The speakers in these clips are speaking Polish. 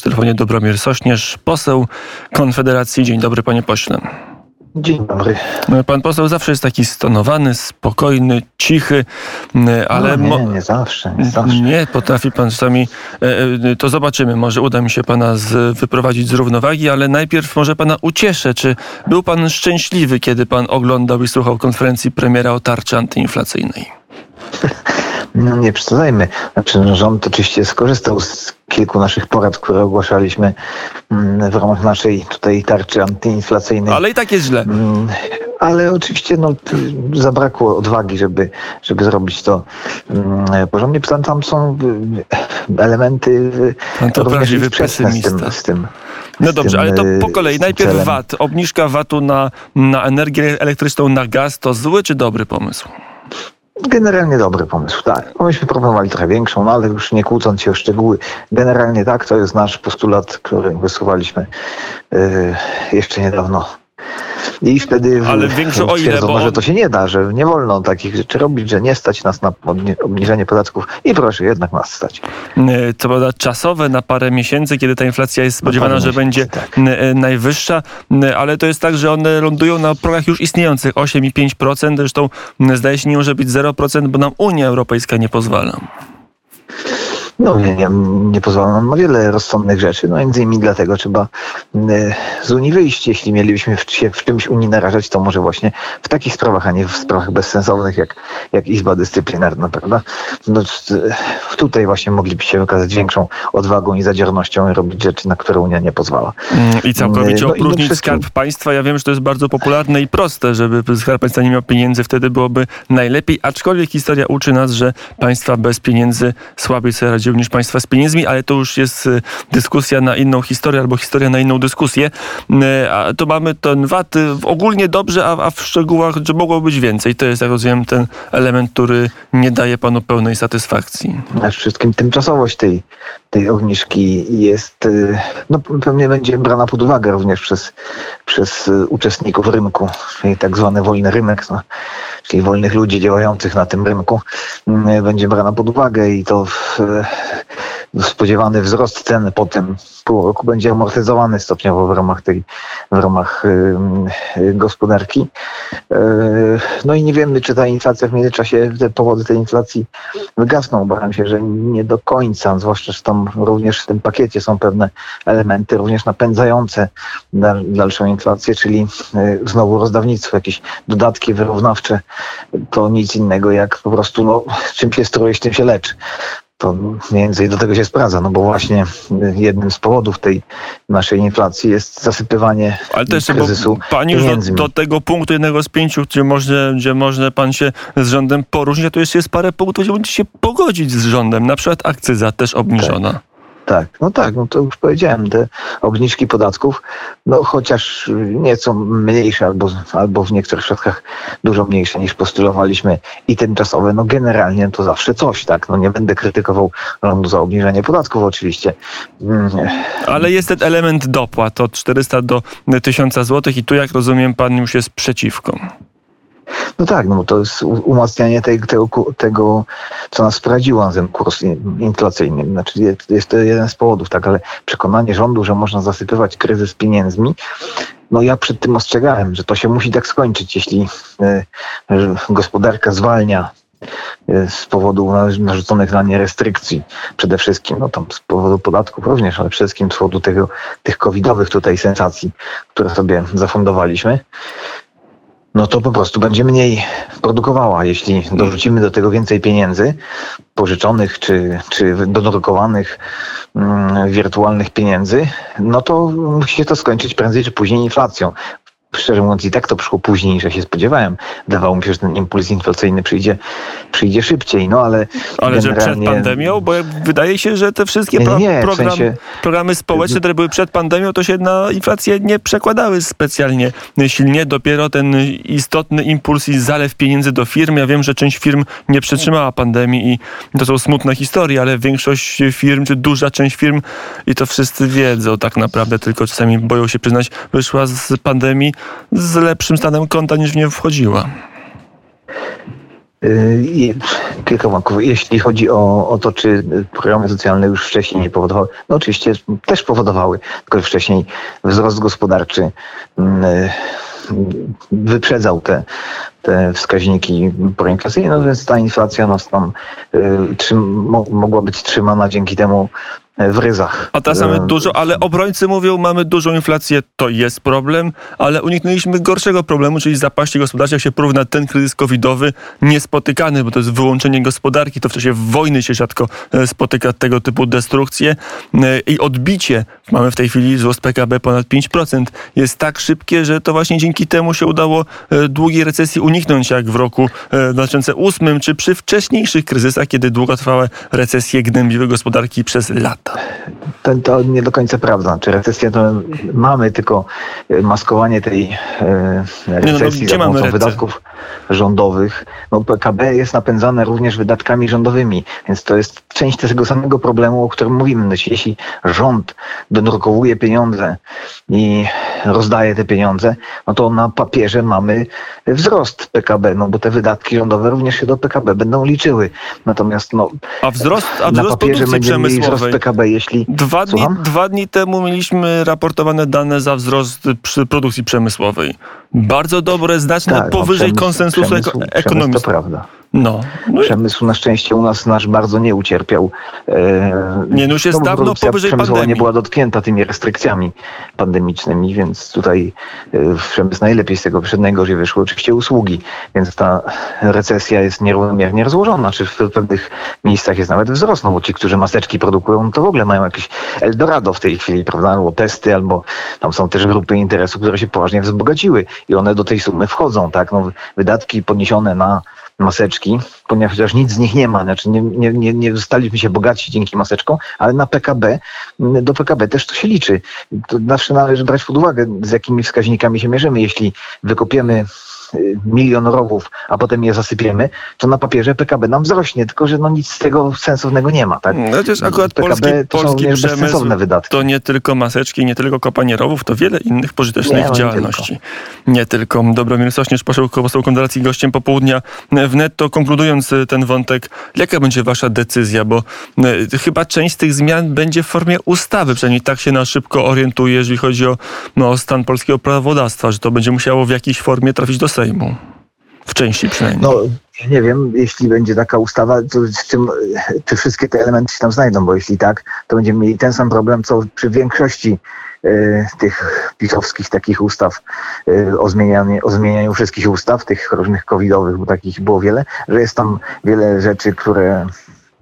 W telefonie Dobromir Sośnierz, poseł Konfederacji. Dzień dobry, panie pośle. Dzień dobry. Pan poseł zawsze jest taki stonowany, spokojny, cichy, ale... No, nie, nie zawsze, nie zawsze. Nie, potrafi pan czasami... e, To zobaczymy, może uda mi się pana z, wyprowadzić z równowagi, ale najpierw może pana ucieszę. Czy był pan szczęśliwy, kiedy pan oglądał i słuchał konferencji premiera o tarczy antyinflacyjnej? No nie przesadzajmy. Znaczy, no, rząd oczywiście skorzystał z kilku naszych porad, które ogłaszaliśmy mm, w ramach naszej tutaj tarczy antyinflacyjnej. Ale i tak jest źle. Mm, Ale oczywiście no, zabrakło odwagi, żeby, żeby zrobić to mm, porządnie. Tam, tam są y, elementy y, Pan to prawdziwy sprzeczne z tym, pesymista. z tym. No dobrze, ale to y, po kolei. Najpierw celem. VAT. Obniżka VAT-u na, na energię elektryczną, na gaz to zły czy dobry pomysł? Generalnie dobry pomysł, tak. No myśmy proponowali trochę większą, no ale już nie kłócąc się o szczegóły. Generalnie tak, to jest nasz postulat, który wysuwaliśmy yy, jeszcze niedawno. I wtedy Ale większe o ile, bo on- że to się nie da, że nie wolno takich rzeczy robić, że nie stać nas na obni- obniżenie podatków i proszę, jednak nas stać. E, co prawda czasowe na parę miesięcy, kiedy ta inflacja jest spodziewana, że będzie tak. e, najwyższa, ale to jest tak, że one lądują na progach już istniejących 8 i 5%, zresztą zdaje się nie może być 0%, bo nam Unia Europejska nie pozwala. No nie, pozwala nam na wiele rozsądnych rzeczy, no między innymi dlatego trzeba y, z Unii wyjść. Jeśli mielibyśmy w, się w czymś Unii narażać, to może właśnie w takich sprawach, a nie w sprawach bezsensownych, jak, jak Izba Dyscyplinarna, prawda? No, y, tutaj właśnie moglibyście wykazać większą odwagą i zadziornością i robić rzeczy, na które Unia nie pozwala. Mm, I całkowicie No i no opróżnić wszystkim- skarb państwa. Ja wiem, że to jest bardzo popularne i proste, żeby skarb państwa nie miał pieniędzy, wtedy byłoby najlepiej, aczkolwiek historia uczy nas, że państwa bez pieniędzy słabiej sobie radziły niż państwa z pieniędzmi, ale to już jest y, dyskusja na inną historię albo historia na inną dyskusję. Y, A to mamy ten VAT y, ogólnie dobrze, a, a w szczegółach, że mogło być więcej. To jest, jak rozumiem, ten element, który nie daje panu pełnej satysfakcji. Przede wszystkim tymczasowość tej, tej obniżki jest, y, no pewnie będzie brana pod uwagę również przez, przez y, uczestników rynku, czyli tak zwany wolny rynek, no, czyli wolnych ludzi działających na tym rynku, y, będzie brana pod uwagę i to w, spodziewany wzrost cen po tym pół roku będzie amortyzowany stopniowo w ramach tej, w ramach y, gospodarki. Y, No i nie wiemy, czy ta inflacja w międzyczasie, te powody tej inflacji wygasną. Obawiam się, że nie do końca, zwłaszcza, że tam również w tym pakiecie są pewne elementy również napędzające dal, dalszą inflację, czyli y, znowu rozdawnictwo, jakieś dodatki wyrównawcze. To nic innego jak po prostu, no, czym się strojesz, tym się leczy. To mniej więcej do tego się sprawdza, no bo właśnie jednym z powodów tej naszej inflacji jest zasypywanie Ale też, bo kryzysu pani już do, do tego punktu jednego z pięciu, gdzie może, gdzie może pan się z rządem poróżnić, a tu jeszcze jest parę punktów, gdzie będzie się pogodzić z rządem. Na przykład akcyza też obniżona. Tak, no tak, no to już powiedziałem, te obniżki podatków, no chociaż nieco mniejsze albo, albo w niektórych przypadkach dużo mniejsze niż postulowaliśmy i tymczasowe, no generalnie to zawsze coś, tak, no nie będę krytykował rządu za obniżenie podatków oczywiście. Mm, Ale jest ten element dopłat od 400 do 1000 zł i tu, jak rozumiem, pan już jest przeciwko. No tak, no bo to jest umacnianie tej, tego, tego, co nas wprowadziło na ten kurs in- inflacyjny. Znaczy jest, to jeden z powodów, tak, ale przekonanie rządu, że można zasypywać kryzys pieniędzmi, no ja przed tym ostrzegałem, że to się musi tak skończyć, jeśli że gospodarka zwalnia y, z powodu na- narzuconych na nie restrykcji przede wszystkim, no tam z powodu podatków również, ale przede wszystkim z powodu tego, tych covidowych tutaj sensacji, które sobie zafundowaliśmy no to po prostu będzie mniej produkowała. Jeśli dorzucimy do tego więcej pieniędzy, pożyczonych czy, czy dodrukowanych mm, wirtualnych pieniędzy, no to musi się to skończyć prędzej czy później inflacją. Szczerze mówiąc, i tak to przyszło później niż ja się spodziewałem. Wydawało mi się, że ten impuls inflacyjny przyjdzie, przyjdzie szybciej, no ale. Ale że przed generalnie- pandemią? Bo wydaje się, że te wszystkie Nie, pro, nie, w program, sensie- programy społeczne, które były przed pandemią, to się na inflację nie przekładały specjalnie silnie. Dopiero ten istotny impuls i zalew pieniędzy do firm. Ja wiem, że część firm nie przetrzymała pandemii i to są smutne historie, ale większość firm, czy duża część firm, i to wszyscy wiedzą tak naprawdę, tylko czasami boją się przyznać, wyszła z pandemii z lepszym stanem konta niż w nie wchodziła. Y, kilka wątków. Jeśli chodzi o, o to, czy programy socjalne już wcześniej nie powodowały, no oczywiście też powodowały, tylko wcześniej wzrost gospodarczy mm, y, wyprzedzał te, te wskaźniki proinflacyjne, no więc ta inflacja nas tam y, mogła być trzymana dzięki temu w ryzach. A teraz mamy dużo, ale obrońcy mówią, mamy dużą inflację, to jest problem, ale uniknęliśmy gorszego problemu, czyli zapaści gospodarczej, jak się porówna ten kryzys covidowy, niespotykany, bo to jest wyłączenie gospodarki, to w czasie wojny się rzadko e, spotyka tego typu destrukcje e, i odbicie, mamy w tej chwili wzrost PKB ponad 5%, jest tak szybkie, że to właśnie dzięki temu się udało e, długiej recesji uniknąć, jak w roku 2008, czy przy wcześniejszych kryzysach, kiedy długotrwałe recesje gnębiły gospodarki przez lata. To, to nie do końca prawda. Czy recesję to mamy, tylko e, maskowanie tej e, recesji no, no, za pomocą wydatków rządowych. No, PKB jest napędzane również wydatkami rządowymi, więc to jest część tego samego problemu, o którym mówimy. No, jeśli rząd dodrukowuje pieniądze i rozdaje te pieniądze, no to na papierze mamy wzrost PKB, no bo te wydatki rządowe również się do PKB będą liczyły. Natomiast no, a wzrost, a wzrost na papierze będziemy mieli wzrost PKB, jeśli... Dwa dni, dwa dni temu mieliśmy raportowane dane za wzrost przy produkcji przemysłowej. Bardzo dobre, znacznie tak, powyżej no, konsensusu ekonomicznego. To prawda. No. no Przemysł na szczęście u nas nasz bardzo nie ucierpiał. E, nie, no już jest no, dawno powyżej pandemii. nie była dotknięta tymi restrykcjami pandemicznymi, więc tutaj e, przemysł najlepiej z tego przed najgorzej wyszło oczywiście usługi, więc ta recesja jest nierównomiernie rozłożona, czy w pewnych miejscach jest nawet wzrost, no bo ci, którzy maseczki produkują, no to w ogóle mają jakieś Eldorado w tej chwili, prawda, albo testy, albo tam są też grupy interesu, które się poważnie wzbogaciły i one do tej sumy wchodzą, tak, no wydatki podniesione na maseczki, ponieważ nic z nich nie ma. Znaczy nie, nie, nie, nie zostaliśmy się bogaci dzięki maseczkom, ale na PKB, do PKB też to się liczy. To zawsze należy brać pod uwagę, z jakimi wskaźnikami się mierzymy. Jeśli wykopiemy milion rowów, a potem je zasypiemy, to na papierze PKB nam wzrośnie, tylko że no nic z tego sensownego nie ma. Tak? No to jest akurat PKB polski, polski przemysł, wydatki. to nie tylko maseczki, nie tylko kopanie rowów, to wiele innych pożytecznych nie, no działalności. Nie tylko. Tylko. Dobromir Sośnierz, poseł Konfederacji, gościem popołudnia wnet. konkludując y, ten wątek, jaka będzie wasza decyzja? Bo y, chyba część z tych zmian będzie w formie ustawy, przynajmniej tak się na szybko orientuje, jeżeli chodzi o, no, o stan polskiego prawodawstwa, że to będzie musiało w jakiejś formie trafić do Sejmu. W części przynajmniej. No, nie wiem, jeśli będzie taka ustawa, to z czym, czy wszystkie te elementy się tam znajdą, bo jeśli tak, to będziemy mieli ten sam problem, co przy większości y, tych pisowskich takich ustaw y, o, zmienianiu, o zmienianiu wszystkich ustaw, tych różnych covidowych, bo takich było wiele, że jest tam wiele rzeczy, które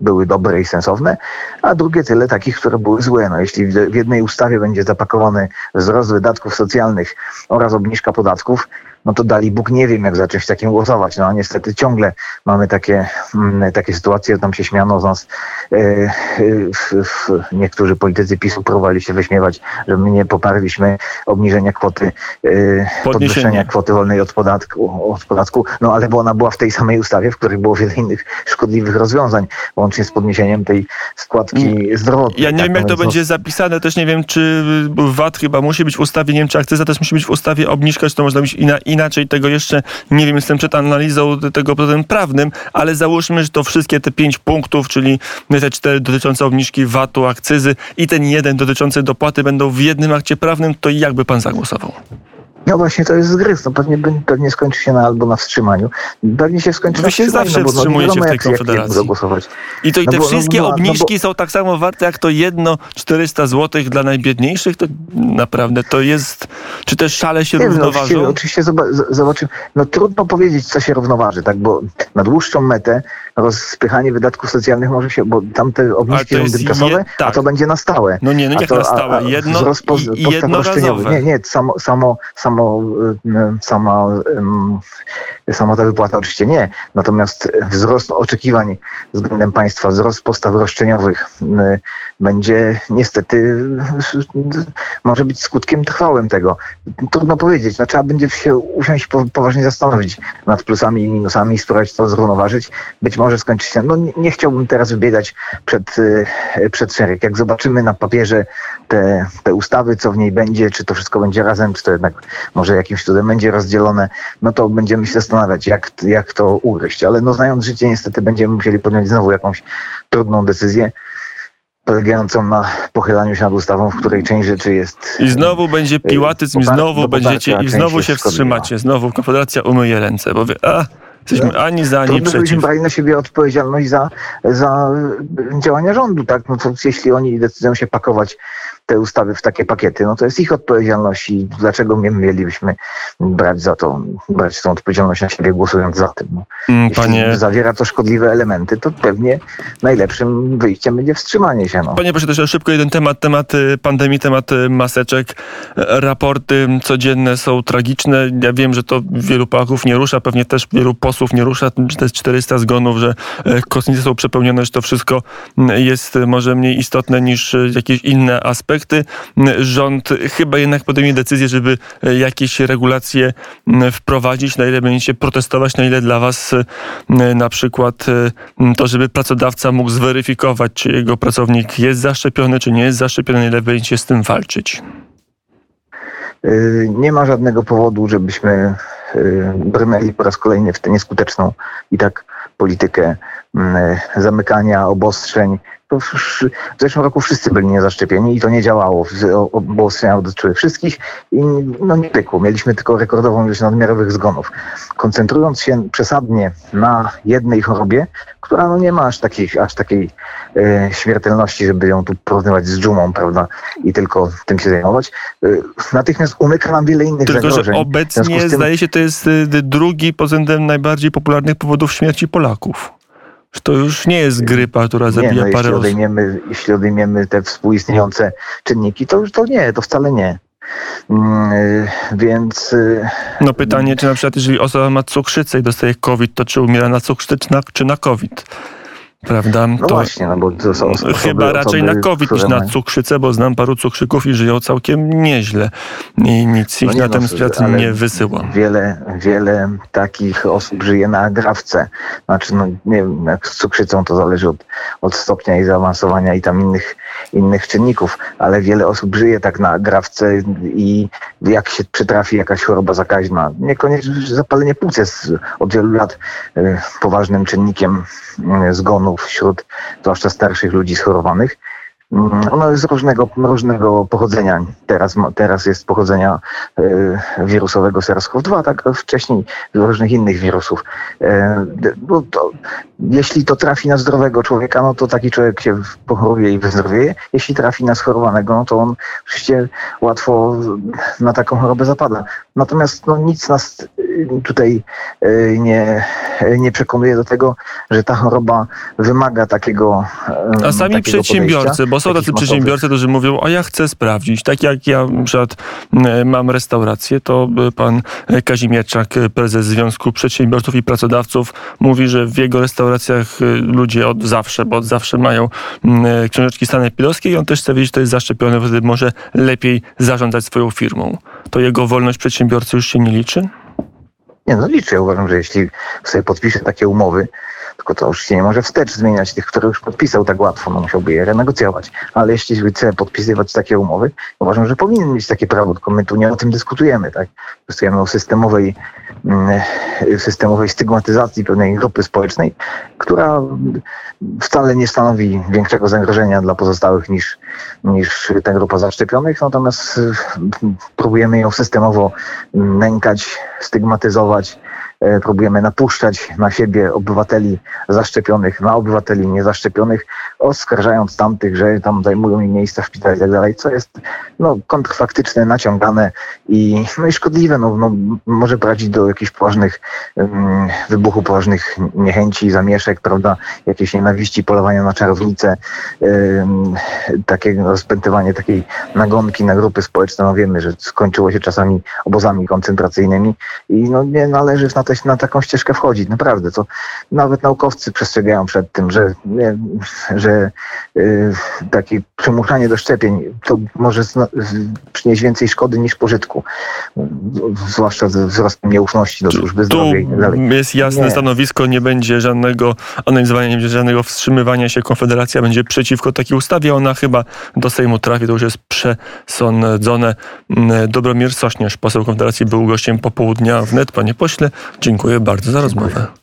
były dobre i sensowne, a drugie tyle takich, które były złe. No, jeśli w jednej ustawie będzie zapakowany wzrost wydatków socjalnych oraz obniżka podatków, no to dali Bóg nie wiem, jak zacząć takim głosować. No a niestety ciągle mamy takie, mm, takie sytuacje, tam się śmiano z nas. E, e, niektórzy politycy PiSu próbowali się wyśmiewać, że my nie poparliśmy obniżenia kwoty, e, podwyższenia kwoty wolnej od podatku, od podatku, no ale bo ona była w tej samej ustawie, w której było wiele innych szkodliwych rozwiązań, łącznie z podniesieniem tej składki mm. zdrowotnej. Ja nie tak, wiem, jak to no, będzie zapisane, też nie wiem, czy VAT chyba musi być w ustawie, nie wiem, czy akcyza też musi być w ustawie obniżka, czy to można być inaczej inaczej tego jeszcze nie wiem, jestem przed analizą tego pod prawnym, ale załóżmy, że to wszystkie te pięć punktów, czyli te cztery dotyczące obniżki VAT-u, akcyzy i ten jeden dotyczący dopłaty będą w jednym akcie prawnym, to jakby pan zagłosował? No właśnie to jest zgryz. No pewnie, pewnie skończy się na, albo na wstrzymaniu. Pewnie się skończy Wy na się zawsze no, bo, wstrzymujecie no, w tej konfederacji. I to i no te bo, wszystkie no, obniżki bo... są tak samo warte jak to jedno 400 zł dla najbiedniejszych. To naprawdę to jest... Czy też szale się Nie równoważą? No, oczywiście, zobaczymy. No trudno powiedzieć, co się równoważy, tak? Bo na dłuższą metę rozpychanie wydatków socjalnych może się, bo tamte obniżki są tymczasowe, tak. a to będzie na stałe. No nie, no jak to, na stałe? Jedno, wzrost po, i, jednorazowe. Nie, nie, samo, samo, samo, sama, sama ta wypłata oczywiście nie. Natomiast wzrost oczekiwań względem państwa, wzrost postaw roszczeniowych będzie niestety, może być skutkiem trwałym tego. Trudno powiedzieć. No, trzeba będzie się usiąść poważnie zastanowić nad plusami i minusami, spróbować to zrównoważyć. Być może skończyć się. No nie, chciałbym teraz wybiegać przed, y, przed szereg. Jak zobaczymy na papierze te, te ustawy, co w niej będzie, czy to wszystko będzie razem, czy to jednak może jakimś cudem będzie rozdzielone, no to będziemy się zastanawiać, jak, jak to ugryźć. Ale no znając życie, niestety będziemy musieli podjąć znowu jakąś trudną decyzję polegającą na pochylaniu się nad ustawą, w której część rzeczy jest... I znowu będzie piłatyzm, i znowu będziecie, i znowu się wstrzymacie, znowu Konfederacja umyje ręce, bo wie, a, Jesteśmy ani za, ani Trudno, przeciw. brali na siebie odpowiedzialność za, za działania rządu, tak? No to jeśli oni decydują się pakować te ustawy w takie pakiety, no to jest ich odpowiedzialność i dlaczego my mielibyśmy brać za to, brać tą odpowiedzialność na siebie głosując za tym. No. Mm, Panie... Jeśli zawiera to szkodliwe elementy, to pewnie najlepszym wyjściem będzie wstrzymanie się. No. Panie proszę też szybko jeden temat, temat y, pandemii, temat y, maseczek. Raporty codzienne są tragiczne. Ja wiem, że to wielu Polaków nie rusza, pewnie też wielu posłów nie rusza, że to jest 400 zgonów, że e, kostnice są przepełnione, że to wszystko mm, jest może mniej istotne niż e, jakieś inne aspekty aspekty. Rząd chyba jednak podejmie decyzję, żeby e, jakieś regulacje wprowadzić, na ile będziecie protestować, na ile dla was na przykład e, to, żeby pracodawca mógł zweryfikować, czy jego pracownik jest zaszczepiony, czy nie jest zaszczepiony, na ile będziecie z tym walczyć. E, nie ma żadnego powodu, żebyśmy brnęli po raz kolejny w tę nieskuteczną i tak politykę zamykania, obostrzeń, w zeszłym roku wszyscy byli niezaszczepieni i to nie działało. Obostrzenia dotyczyły wszystkich i no nie pykło. Mieliśmy tylko rekordową ilość nadmiarowych zgonów. Koncentrując się przesadnie na jednej chorobie, która no nie ma aż takiej, aż takiej e, śmiertelności, żeby ją tu porównywać z dżumą, prawda, i tylko tym się zajmować, e, natychmiast umyka nam wiele innych tylko, zagrożeń. Tylko, że obecnie tym... zdaje się, to jest e, drugi pod względem najbardziej popularnych powodów śmierci Polaków. To już nie jest grypa, która zabija nie, no, parę jeśli odejmiemy, jeśli odejmiemy te współistniejące czynniki, to, to nie, to wcale nie. Mm, y, więc. Y, no pytanie, czy na przykład, jeżeli osoba ma cukrzycę i dostaje COVID, to czy umiera na cukrzycę, czy na, czy na COVID? Prawda? No to właśnie, no bo to są osoby, Chyba raczej osoby, na COVID niż na cukrzycę, bo znam paru cukrzyków i żyją całkiem nieźle. I nic ich no na no, ten świat nie wysyła. Wiele, wiele takich osób żyje na agrawce. Znaczy, no nie wiem, jak z cukrzycą to zależy od, od stopnia i zaawansowania i tam innych, innych czynników, ale wiele osób żyje tak na agrawce i jak się przytrafi jakaś choroba zakaźna, niekoniecznie zapalenie płuc jest od wielu lat y, poważnym czynnikiem y, zgonów wśród zwłaszcza starszych ludzi schorowanych. Mm, ono jest różnego, różnego pochodzenia. Teraz, teraz jest pochodzenia y, wirusowego SARS-CoV-2, tak wcześniej różnych innych wirusów. E, bo to, jeśli to trafi na zdrowego człowieka, no to taki człowiek się pochoruje i wyzdrowieje. Jeśli trafi na schorowanego, no to on oczywiście łatwo na taką chorobę zapada. Natomiast no, nic nas tutaj e, nie, nie przekonuje do tego, że ta choroba wymaga takiego. A sami takiego przedsiębiorcy, podejścia, bo są tacy przedsiębiorcy, którzy mówią, a ja chcę sprawdzić. Tak jak ja na przykład mam restaurację, to pan Kazimierczak, prezes Związku Przedsiębiorców i Pracodawców, mówi, że w jego restauracjach ludzie od zawsze, bo od zawsze mają książeczki sanepidowskie i on też chce wiedzieć, to jest zaszczepiony, wtedy może lepiej zarządzać swoją firmą. To jego wolność przedsiębiorcy już się nie liczy? Nie, no liczę. Uważam, że jeśli sobie podpisze takie umowy, tylko to już się nie może wstecz zmieniać tych, które już podpisał tak łatwo, no musiałby je renegocjować. Ale jeśli chce podpisywać takie umowy, uważam, że powinien mieć takie prawo, tylko my tu nie o tym dyskutujemy, tak? Dyskutujemy o systemowej, mm, systemowej stygmatyzacji pewnej grupy społecznej, która wcale nie stanowi większego zagrożenia dla pozostałych niż, niż ta grupa zaszczepionych, natomiast próbujemy ją systemowo nękać, stygmatyzować, E, próbujemy napuszczać na siebie obywateli zaszczepionych, na obywateli niezaszczepionych, oskarżając tamtych, że tam zajmują im miejsca w szpitalu i tak dalej, co jest no, kontrfaktyczne, naciągane i, no, i szkodliwe. No, no, może prowadzić do jakichś poważnych um, wybuchu, poważnych niechęci, zamieszek, prawda, jakiejś nienawiści, polowania na czarownice, um, takie rozpętywanie takiej nagonki na grupy społeczne. No wiemy, że skończyło się czasami obozami koncentracyjnymi i no, nie należy na te, na taką ścieżkę wchodzić. Naprawdę, to nawet naukowcy przestrzegają przed tym, że, że y, takie przymuszanie do szczepień to może zna, przynieść więcej szkody niż pożytku. Zwłaszcza ze wzrostem nieufności do służby zdrowia i tak dalej. Tu jest jasne Nie. stanowisko, nie będzie żadnego analizowania, nie będzie żadnego wstrzymywania się. Konfederacja będzie przeciwko takiej ustawie. Ona chyba do Sejmu trafi, to już jest przesądzone. Mm, Dobromir Sośnierz, poseł Konfederacji, był gościem popołudnia wnet. Panie pośle, dziękuję bardzo za rozmowę.